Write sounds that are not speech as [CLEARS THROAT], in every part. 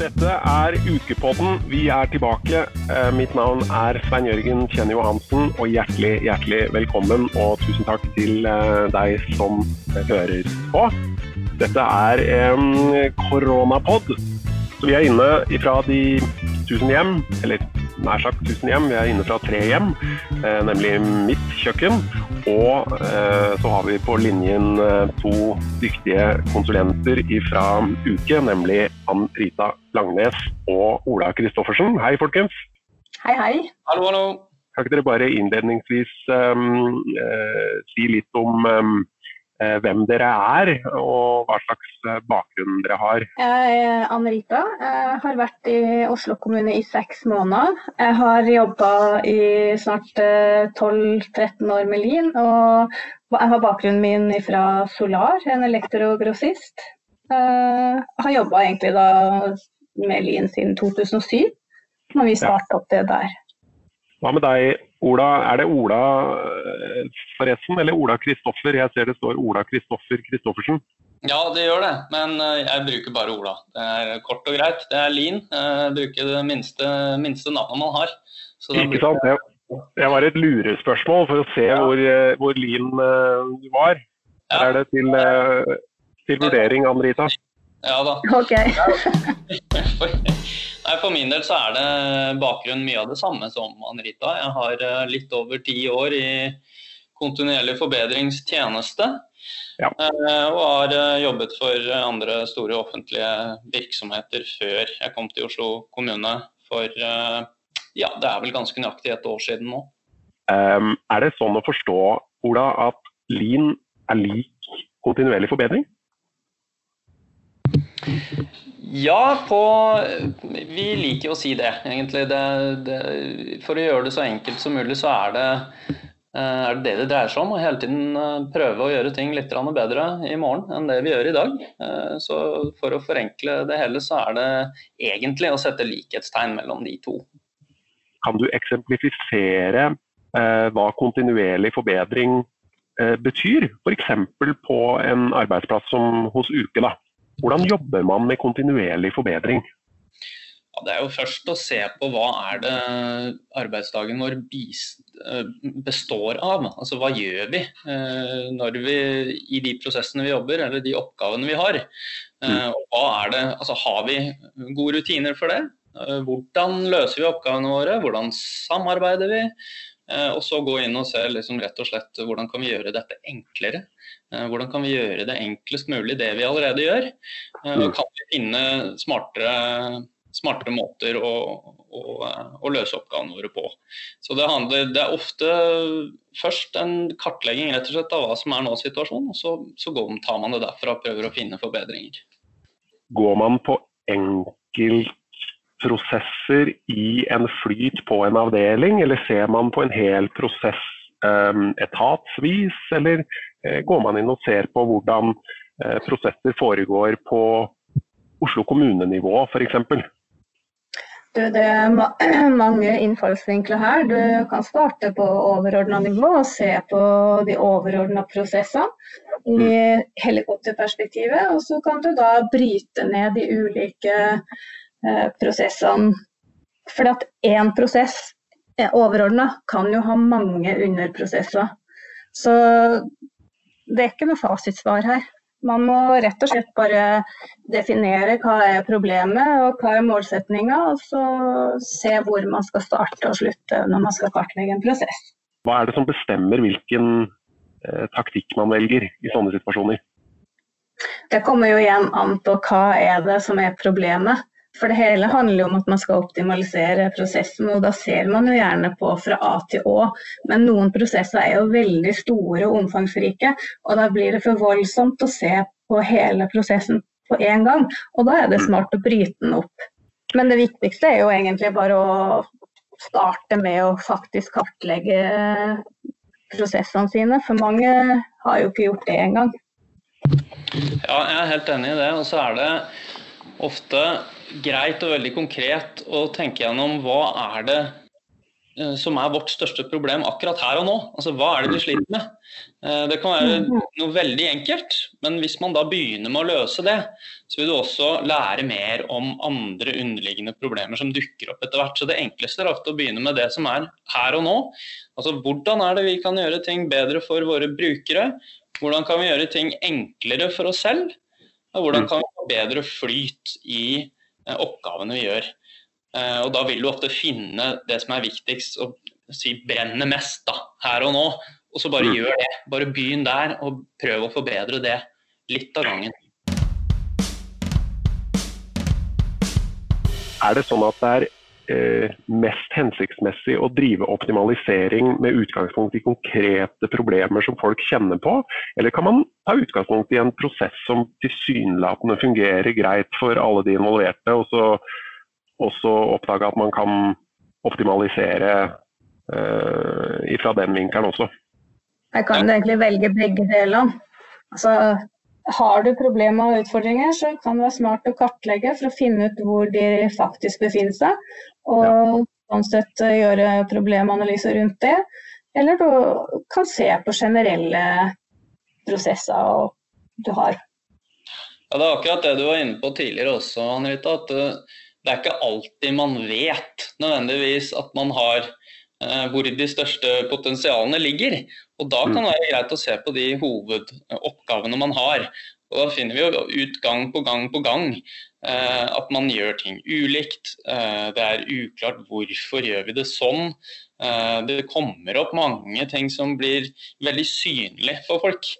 Dette er Ukepodden. Vi er tilbake. Eh, Mitt navn er Svein Jørgen Kjenny Johansen, og hjertelig, hjertelig velkommen. Og tusen takk til eh, deg som hører på. Dette er en koronapod. Så vi er inne fra de tusen hjem, eller nær sagt tusen hjem. Vi er inne fra tre hjem, eh, nemlig mitt kjøkken. Og eh, så har vi på linjen eh, to dyktige konsulenter fra Uke, nemlig Ann Rita Langnes og Ola Kristoffersen. Hei, folkens. Hei, hei. Hallo, hallo. Kan ikke dere bare innledningsvis um, uh, si litt om um, hvem dere er, og hva slags uh, bakgrunn dere har? Jeg er Anne Rita. Jeg har vært i Oslo kommune i seks måneder. Jeg har jobba i snart 12-13 år med Lin. Og jeg har bakgrunnen min fra Solar, en elektrogrossist. Jeg har jobba egentlig da med Lin siden 2007, når vi starta opp det der. Hva med deg, Ola? Er det Ola forresten, eller Ola Kristoffer? Jeg ser det står Ola Kristoffer Kristoffersen. Ja, det gjør det, men jeg bruker bare Ola. Det er kort og greit. Det er Lin. Jeg bruker det minste, minste navnet man har. Ikke sant? Det, det var et lurespørsmål for å se ja. hvor, hvor Lin du var. Ja. er det til, til vurdering, Ann Rita. Ja da. Ok. [LAUGHS] Nei, For min del så er det bakgrunnen mye av det samme som Anrita. Jeg har litt over ti år i kontinuerlig forbedringstjeneste. Ja. Og har jobbet for andre store offentlige virksomheter før jeg kom til Oslo kommune for ja, det er vel ganske nøyaktig et år siden nå. Um, er det sånn å forstå, Ola, at Lean er lik kontinuerlig forbedring? Ja, på, vi liker å si det, egentlig. Det, det, for å gjøre det så enkelt som mulig, så er det, er det det dreier seg om. Å hele tiden prøve å gjøre ting litt bedre i morgen enn det vi gjør i dag. Så for å forenkle det hele, så er det egentlig å sette likhetstegn mellom de to. Kan du eksemplifisere hva kontinuerlig forbedring betyr? F.eks. på en arbeidsplass som hos Uke. da. Hvordan jobber man med kontinuerlig forbedring? Ja, det er jo først å se på hva er det arbeidsdagen vår består av. Altså hva gjør vi når vi i de prosessene vi jobber, eller de oppgavene vi har. Hva er det, altså Har vi gode rutiner for det? Hvordan løser vi oppgavene våre? Hvordan samarbeider vi? Og så gå inn og se liksom rett og slett hvordan kan vi gjøre dette enklere. Hvordan kan vi gjøre det enklest mulig, det vi allerede gjør? Og kan vi finne smartere, smartere måter å, å, å, løse oppgavene våre på. Så det, handler, det er ofte først en kartlegging rett og slett av hva som er nå situasjonen, og så, så går, tar man det derfra og prøver å finne forbedringer. Går man på enkeltprosesser i en flyt på en avdeling, eller ser man på en hel prosess um, etatsvis, eller går man inn og ser på hvordan prosesser foregår på Oslo kommunenivå f.eks.? Det er [CLEARS THROAT] mange innfallsvinkler her. Du kan starte på overordna nivå og se på de overordna prosessene i helikopterperspektivet. Og så kan du da bryte ned de ulike eh, prosessene. For at én prosess overordna kan jo ha mange underprosesser. Så det er ikke noe fasitsvar her. Man må rett og slett bare definere hva er problemet og hva er målsettinga, og så se hvor man skal starte og slutte når man skal kartlegge en prosess. Hva er det som bestemmer hvilken eh, taktikk man velger i sånne situasjoner? Det kommer jo igjen an på hva er det som er problemet. For det hele handler jo om at man skal optimalisere prosessen, og da ser man jo gjerne på fra A til Å. Men noen prosesser er jo veldig store og omfangsrike, og da blir det for voldsomt å se på hele prosessen på én gang. Og da er det smart å bryte den opp. Men det viktigste er jo egentlig bare å starte med å faktisk kartlegge prosessene sine, for mange har jo ikke gjort det engang. Ja, jeg er helt enig i det. Og så er det ofte greit og veldig konkret å tenke gjennom hva er det Eh, som er vårt største problem akkurat her og nå. Altså, Hva er det du sliter med? Eh, det kan være mm. noe veldig enkelt, men hvis man da begynner med å løse det, så vil du også lære mer om andre underliggende problemer som dukker opp etter hvert. Så det enkleste er ofte å begynne med det som er her og nå. Altså Hvordan er det vi kan gjøre ting bedre for våre brukere? Hvordan kan vi gjøre ting enklere for oss selv? Og hvordan mm. kan vi få bedre flyt i eh, oppgavene vi gjør? Eh, og da vil du ofte finne det som er viktigst og si brenner mest da, her og nå. Og så bare mm. gjør det. Bare begynn der og prøv å forbedre det litt av gangen. Er det sånn at det er mest hensiktsmessig å drive optimalisering med utgangspunkt i konkrete problemer som folk kjenner på, eller kan man ta utgangspunkt i en prosess som tilsynelatende fungerer greit for alle de involverte, og så også oppdage at man kan optimalisere eh, fra den vinkelen også. Jeg kan egentlig velge begge deler. Altså, har du problemer og utfordringer, så kan det være smart å kartlegge for å finne ut hvor de faktisk befinner seg. Og ja. sånn sett eh, gjøre problemanalyser rundt det. Eller du kan se på generelle prosesser du har. Ja, Det er akkurat det du var inne på tidligere også, Anrita. at uh, det er ikke alltid man vet nødvendigvis at man har eh, hvor de største potensialene ligger. Og Da kan det være greit å se på de hovedoppgavene man har. Og Da finner vi jo ut gang på gang på gang eh, at man gjør ting ulikt. Eh, det er uklart hvorfor gjør vi det sånn. Eh, det kommer opp mange ting som blir veldig synlig for folk.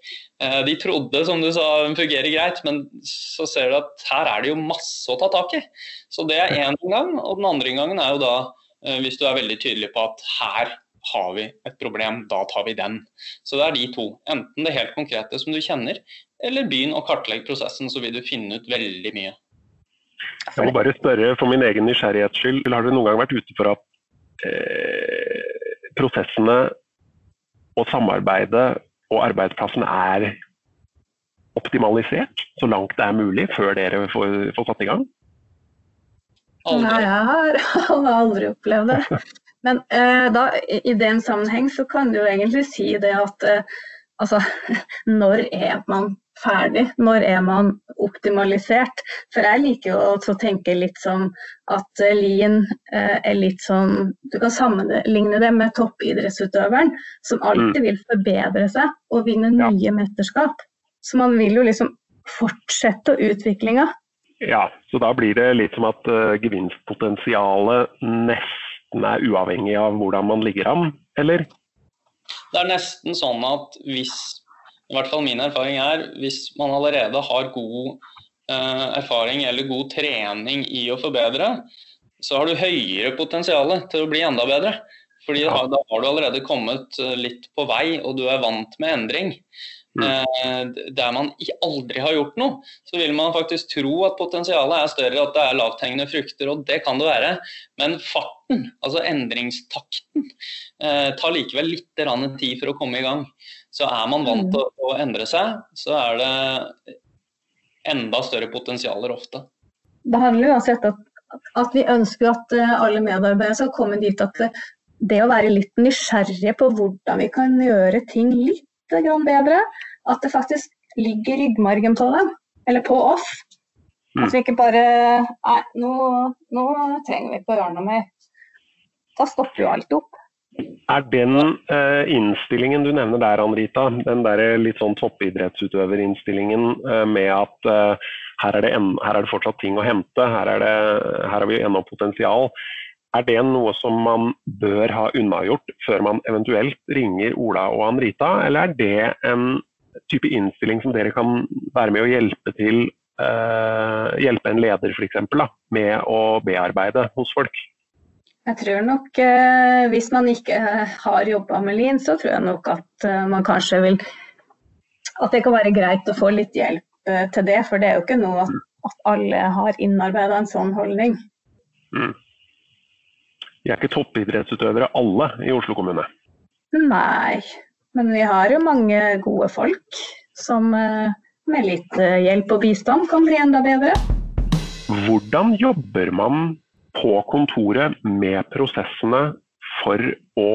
Eh, de trodde som du sa fungerer greit, men så ser du at her er det jo masse å ta tak i. Så det er én gang. Og den andre gangen er jo da eh, hvis du er veldig tydelig på at her har vi et problem, da tar vi den. Så det er de to. Enten det helt konkrete som du kjenner, eller begynn å kartlegge prosessen, så vil du finne ut veldig mye. Jeg må bare spørre for min egen nysgjerrighets skyld, har dere noen gang vært ute for at eh, prosessene og samarbeidet og arbeidsplassen er optimalisert så langt det er mulig før dere får, får satt i gang? Nei, jeg [LAUGHS] har aldri opplevd det. Men eh, da, i den sammenheng så kan du jo egentlig si det at eh, altså, [LAUGHS] når er man ferdig? Når er man optimalisert? For jeg liker jo å tenke litt som at eh, Lien eh, er litt sånn Du kan sammenligne det med toppidrettsutøveren som alltid mm. vil forbedre seg og vinne nye ja. mesterskap. Så man vil jo liksom fortsette utviklinga. Ja, så da blir det litt som at uh, gevinstpotensialet nesten er uavhengig av hvordan man ligger an, eller? Det er nesten sånn at hvis i hvert fall min erfaring er hvis man allerede har god uh, erfaring eller god trening i å forbedre, så har du høyere potensial til å bli enda bedre. Fordi da har du allerede kommet eh, litt på vei, og du er vant med endring. Mm. Eh, der man aldri har gjort noe, så vil man faktisk tro at potensialet er større, at det er lavthengende frukter, og det kan det være. Men farten, altså endringstakten, eh, tar likevel litt tid for å komme i gang. Så er man vant mm. til å, endre seg, så er det enda større potensialer ofte. Det handler uansett at, at vi ønsker at eh, alle medarbeidere skal komme dit at det å være litt nysgjerrige på hvordan vi kan gjøre ting litt bedre, at det faktisk ligger i ryggmargen på dem, eller på oss. At mm. vi ikke bare Nei, nå, nå trenger vi ikke å noe mer. Da stopper jo alt opp. Er den eh, innstillingen du nevner der, Anrita, den der litt sånn toppidrettsutøverinnstillingen eh, med at eh, her, er en, her, er det fortsatt ting å hente, her, er det, her har vi ennå potensial. Er det noe som man bør ha unnagjort før man eventuelt ringer Ola og Anrita, eller er det en type innstilling som dere kan være med å hjelpe til hjelpe en leder f.eks. med å bearbeide hos folk? Jeg tror nok eh, hvis man ikke har jobba med Lean, så tror jeg nok at eh, man kanskje vil At det kan være greit å få litt hjelp eh, til det. For det er jo ikke noe at, at alle har innarbeida en sånn holdning. Mm. Vi er ikke toppidrettsutøvere alle i Oslo kommune? Nei, men vi har jo mange gode folk som eh, med litt eh, hjelp og bistand kan bli enda bedre. Hvordan jobber man på kontoret med prosessene for å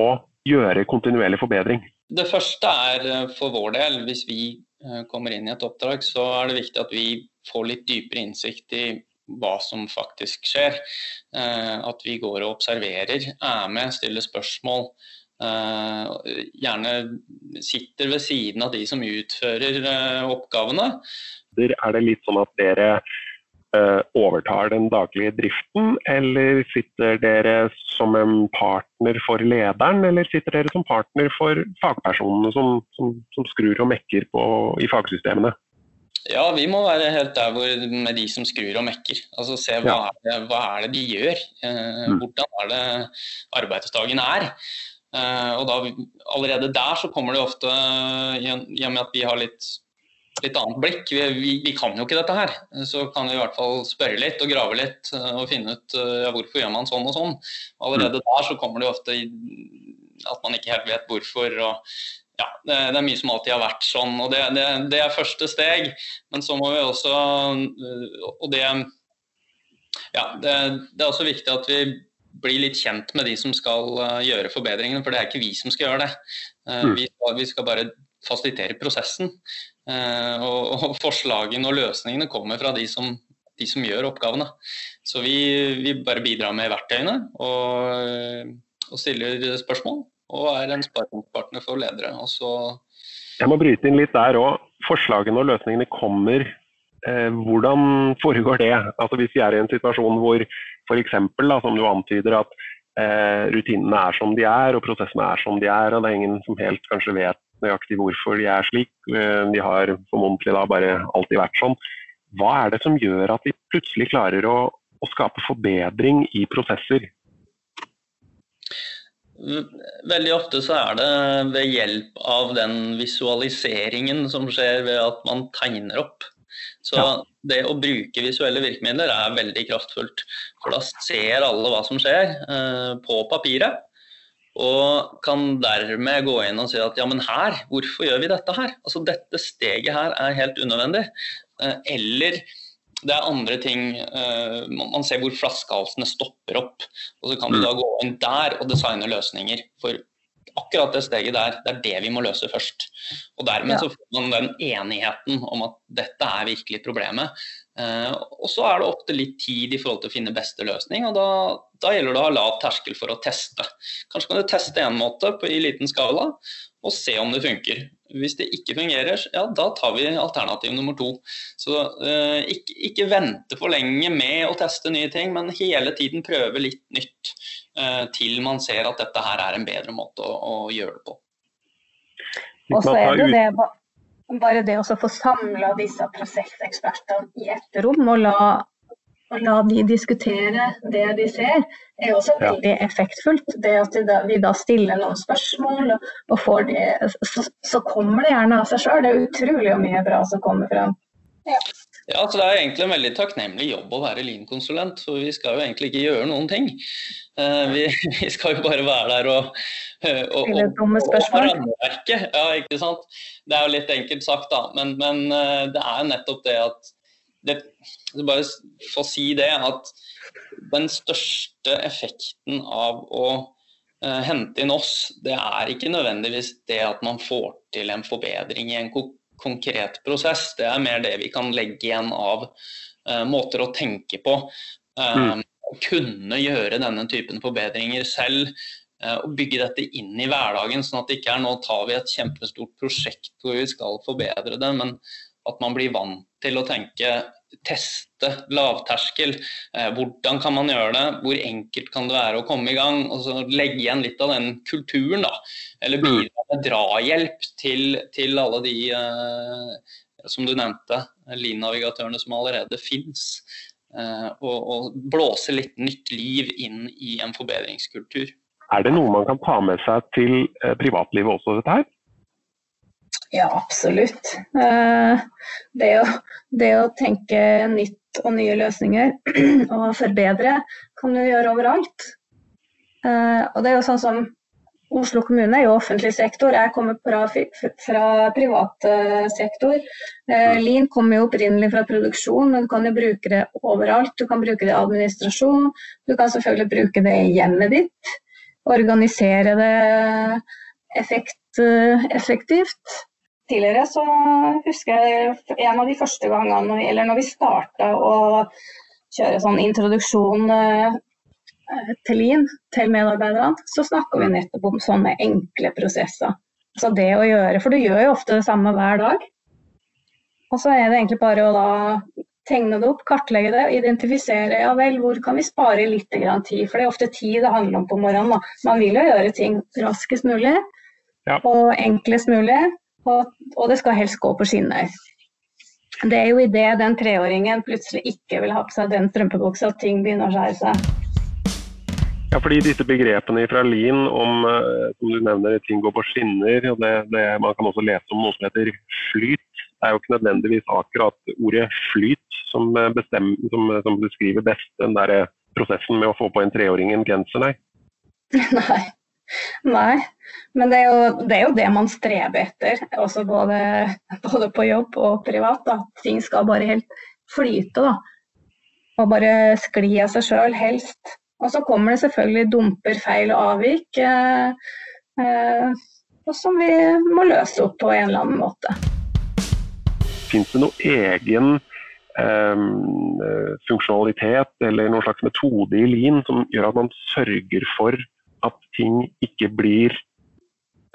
gjøre kontinuerlig forbedring? Det første er eh, for vår del, hvis vi kommer inn i et oppdrag, så er det viktig at vi får litt dypere innsikt i hva som faktisk skjer. Eh, at vi går og observerer, er med, stiller spørsmål. Gjerne sitter ved siden av de som utfører oppgavene. Er det litt sånn at dere Eh, overtar den daglige driften, eller sitter dere som en partner for lederen, eller sitter dere som partner for fagpersonene som, som, som skrur og mekker på, i fagsystemene? Ja, vi må være helt der hvor, med de som skrur og mekker. Altså Se hva, ja. er, det, hva er, det, de gjør. Eh, mm. Hvordan er det arbeidsdagen er. Eh, og da, Allerede der så kommer det ofte, i og med at vi har litt litt annet blikk. Vi, vi, vi, kan jo ikke dette her. Så kan vi i hvert fall spørre litt og grave litt eh, og finne ut eh, ja, hvorfor gjør man sånn og sånn. Allerede mm. der så kommer det ofte at man ikke helt vet hvorfor. og ja, det, det, er mye som alltid har vært sånn. og det, det, det, er første steg. Men så må vi også eh, Og det, ja, det, er også viktig at vi blir litt kjent med de som skal gjøre forbedringene, for det er ikke vi som skal gjøre det. Mm. Vi, skal, vi skal bare fasilitere prosessen. Og, og, forslagene og løsningene kommer fra de som, de som gjør oppgavene. Så vi, vi, bare bidrar med verktøyene og, og stiller spørsmål. Og er en sparringspartner for ledere. Jeg må bryte inn litt der òg. Forslagene og løsningene kommer. Eh, hvordan foregår det? Altså Hvis vi er i en situasjon hvor f.eks. som du antyder at eh, rutinene er som de er og prosessene er som de er, og det er ingen som helt kanskje vet nøyaktig hvorfor de er slik. Eh, de har formodentlig da bare alltid vært sånn. Hva er det som gjør at de plutselig klarer å, å skape forbedring i prosesser? Veldig ofte så er det ved hjelp av den visualiseringen som skjer ved at man tegner opp. Så ja. det å bruke visuelle virkemidler er veldig kraftfullt. For da ser alle hva som skjer eh, på papiret. Og kan dermed gå inn og si at ja, men her, hvorfor gjør vi dette her? Altså dette steget her er helt unødvendig. Eh, eller det er andre ting uh, Man ser hvor flaskehalsene stopper opp. Og så kan du mm. da gå inn der og designe løsninger for akkurat det steget der. Det er det vi må løse først. Og dermed ja. så får man den enigheten om at dette er virkelig problemet. Uh, og så er det til litt tid i forhold til å finne beste løsning, og da, da gjelder det å ha lav terskel for å teste. Kanskje kan du teste en måte på, i liten skala og se om det funker. Hvis det ikke fungerer, ja, da tar vi alternativ nummer to. Så eh, ikke, ikke, vente for lenge med å teste nye ting, men hele tiden prøve litt nytt eh, til man ser at dette her er en bedre måte å, å gjøre det på. Og så er det det bare det å få samla disse prosessekspertene i ett rom og la, og la, de diskutere det de ser, er også veldig ja. effektfullt. Det at vi da stiller noen spørsmål, og, får det, så, så, kommer det gjerne av seg sjøl. Det er utrolig mye bra som kommer fram. Ja. Ja, så Det er egentlig en veldig takknemlig jobb å være Lean-konsulent, for vi skal jo egentlig ikke gjøre noen ting. Uh, vi, [LAUGHS] vi, skal jo bare være der og, og, og, og. Ja, ikke sant? Det er jo litt enkelt sagt, da, men, men uh, det er jo nettopp det at det, Bare få si det, at den største effekten av å hente inn oss, det er ikke nødvendigvis det at man får til en forbedring i en konkret prosess. Det er mer det vi kan legge igjen av uh, måter å tenke på. Uh, mm. Kunne gjøre denne typen forbedringer selv. Uh, og bygge dette inn i hverdagen, sånn at det ikke er nå tar vi et kjempestort prosjekt hvor vi skal forbedre det, men at man blir vant til å tenke teste lavterskel. Eh, hvordan kan man gjøre det? Hvor enkelt kan det være å komme i gang? Og så legge igjen litt av den kulturen, da. Eller mm. bidra med drahjelp til, til alle de eh, som du nevnte, Lean-navigatørene som allerede fins. Eh, og, og blåse litt nytt liv inn i en forbedringskultur. Er det noe man kan ta med seg til privatlivet også, dette her? Ja, absolutt. Eh, det å, det å, tenke nytt og nye løsninger [CLEARS THROAT] og forbedre kan du gjøre overalt. Eh, og det er jo sånn som Oslo kommune er jo offentlig sektor, jeg kommer fra, fra privat sektor. Eh, Lean kommer jo opprinnelig fra produksjon, men du kan jo bruke det overalt. Du kan bruke det i administrasjon, du kan selvfølgelig bruke det i hjemmet ditt. organisere det effekt, effektivt. Tidligere så husker jeg en av de første gangene, eller når vi starta å kjøre sånn introduksjon til Lean til medarbeiderne, så snakker vi nettopp om sånne enkle prosesser. Så det å gjøre, For du gjør jo ofte det samme hver dag. Og så er det egentlig bare å da tegne det opp, kartlegge det, identifisere. Ja vel, hvor kan vi spare litt tid? For det er ofte tid det handler om på morgenen. Da. Man vil jo gjøre ting raskest mulig ja. og enklest mulig. Og, og, det skal helst gå på skinner. Det er jo i det den treåringen plutselig ikke vil ha på seg den strømpebuksa at ting begynner å skjære seg. Ja, fordi disse begrepene fra Lien om eh, som du nevner, ting går på skinner, og det, det, man kan også lese om noe som heter flyt. Det er jo ikke nødvendigvis akkurat ordet flyt som, eh, bestemmer, som, som beskriver best den der eh, prosessen med å få på en treåring en genser, nei. [LAUGHS] nei. Nei, men det er, jo, det er, jo, det man streber etter, også både, både på jobb og privat. Da. Ting skal bare helt flyte. da. Og bare skli av seg sjøl, helst. Og så kommer det selvfølgelig dumper, feil og avvik, eh, eh, som vi må løse opp på en eller annen måte. Fins det noen egen eh, funksjonalitet eller noen slags metode i Lean som gjør at man sørger for at ting ikke blir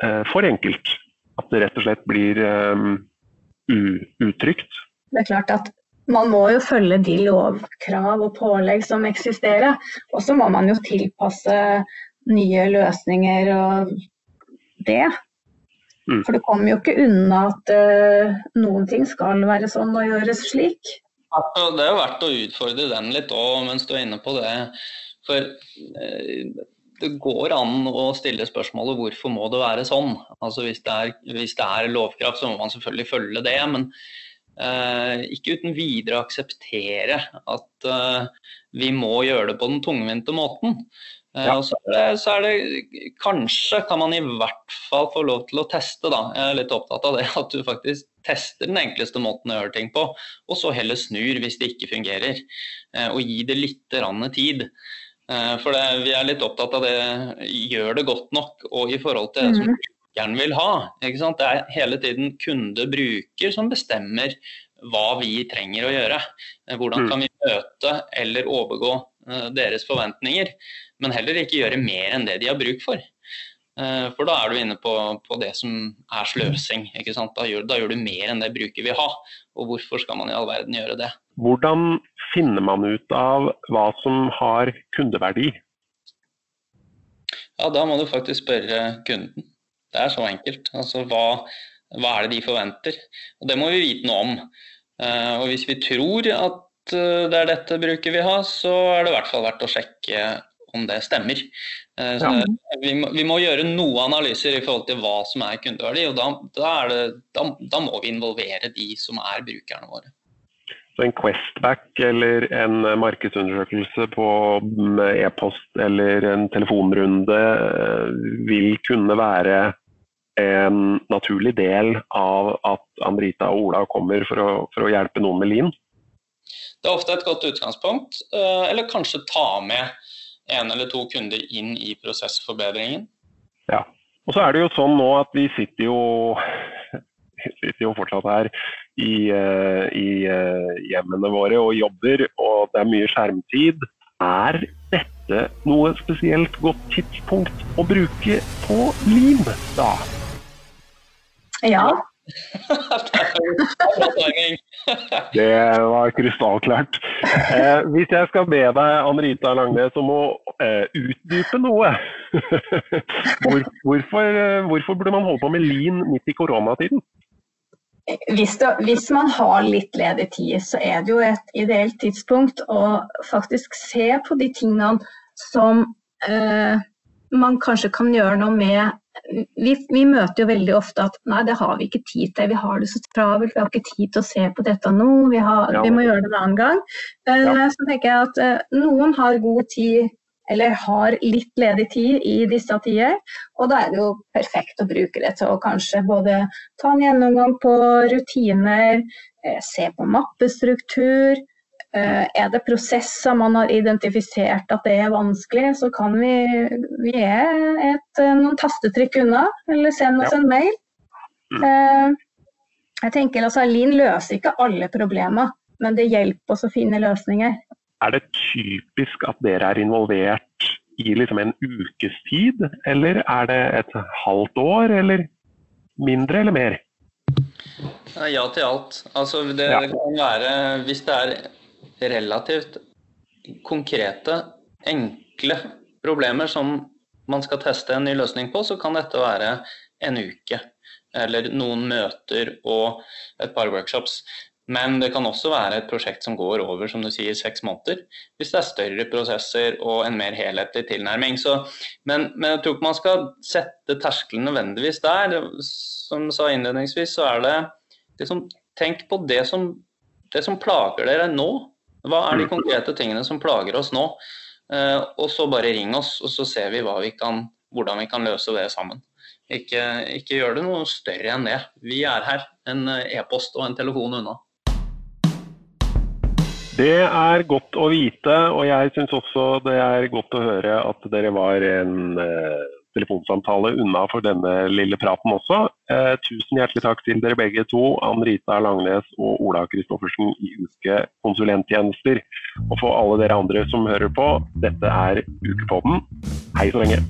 eh, for enkelt? At det rett og slett blir eh, utrygt? Det er klart at man må jo følge de lovkrav og pålegg som eksisterer. Og så må man jo tilpasse nye løsninger og det. Mm. For det kommer jo ikke unna at uh, noen ting skal være sånn og gjøres slik. Det er jo verdt å utfordre den litt òg, mens du er inne på det. For uh, det går an å stille spørsmålet hvorfor må det være sånn. Altså Hvis det er, hvis det er lovkraft, så må man selvfølgelig følge det. men Eh, ikke uten videre akseptere at eh, vi må gjøre det på den tungvinte måten. Eh, ja. Så, er det, så, er det, Kanskje kan man i hvert fall få lov til å teste, da. Jeg er litt opptatt av det. At du faktisk tester den enkleste måten å gjøre ting på, og så heller snur hvis det ikke fungerer. Og gi det litt tid. For det, vi er litt opptatt av det, gjør det godt nok og i forhold til det som mm brukeren vil ha. Det er hele tiden kunde-bruker som bestemmer hva vi trenger å gjøre. Eh, hvordan kan vi møte eller overgå eh, deres forventninger, men heller ikke gjøre mer enn det de har bruk for. Eh, for da er du inne på, på det som er sløsing. Da gjør, da, gjør, du mer enn det bruker vil ha. Og hvorfor skal man i all verden gjøre det? Hvordan finner man ut av hva som har kundeverdi? Ja, Da må du faktisk spørre kunden. Det er så enkelt. Altså, hva, hva, er det de forventer? Og Det må vi vite noe om. Uh, og Hvis vi tror at uh, det er dette bruket vi har, så er det i hvert fall verdt å sjekke om det stemmer. Uh, ja. vi, må, vi, må, gjøre noe analyser i forhold til hva som er kundeverdi, og da, da, det, da, da må vi involvere de som er brukerne våre. Så en Questback eller en markedsundersøkelse på e-post eller en telefonrunde vil kunne være en naturlig del av at Amrita og Ola kommer for å, for å hjelpe noen med Lean? Det er ofte et godt utgangspunkt, eh, eller kanskje ta med en eller to kunder inn i prosessforbedringen. Ja, og så er det jo sånn nå at vi sitter jo, sitter jo fortsatt her i, eh, i eh, hjemmene våre og jobber, og det er mye skjermtid. Er dette noe spesielt godt tidspunkt å bruke på lim, da? Ja. [LAUGHS] det var krystallklart. Eh, hvis jeg skal be deg, Anne Rita Langnes, om å eh, utdype noe [LAUGHS] Hvor, hvorfor, eh, hvorfor, burde man holde på med lin midt i koronatiden? Hvis, det, hvis, man har litt ledig tid, så er det jo et ideelt tidspunkt å faktisk se på de tingene som eh, man kanskje kan gjøre noe med vi, vi, møter jo veldig ofte at nei, det har vi ikke tid til. Vi har det så travelt, vi har ikke tid til å se på dette nå. Vi, har, vi må gjøre det en annen gang. Eh. Så tenker jeg at eh, noen har god tid, eller har litt ledig tid i disse tider. Og da er det jo perfekt å bruke det til å kanskje både ta en gjennomgang på rutiner, uh, se på mappestruktur, Eh, er det prosesser man har identifisert at det er vanskelig, så kan vi Vi er et, eh, noen tastetrykk unna, eller send oss ja. en mail. Mm. Jeg tenker altså, Lin løser ikke alle problemer, men det hjelper oss å finne løsninger. Er det typisk at dere er involvert i liksom en ukes tid, eller er det et halvt år, eller mindre eller mer? Ja til alt. Altså, det ja. kan være Hvis det er relativt konkrete, enkle problemer som man skal teste en ny løsning på, så kan dette være en uke. Eller noen møter og et par workshops. Men det kan også være et prosjekt som går over som du sier, seks måneder. Hvis det er større prosesser og en mer helhetlig tilnærming. Så, men, men, jeg tror ikke man skal sette terskelen nødvendigvis der. Som du sa innledningsvis, så er det liksom, Tenk på det som, det som plager dere nå. Hva er de mm. konkrete tingene som plager oss nå? Uh, og så bare ring oss, og så ser vi, vi kan, hvordan vi kan løse det sammen. Ikke, ikke gjør det noe større enn det. Vi er her, en e-post og en telefon unna. Det er godt å vite, og jeg syns også det er godt å høre at dere var en eh, telefonsamtale unna for denne lille praten også. Eh, tusen hjertelig takk til dere begge to, Ann Rita Langnes og Ola Kristoffersen i Uke konsulenttjenester. Og for alle dere andre som hører på, dette er Ukepodden. Hei så lenge.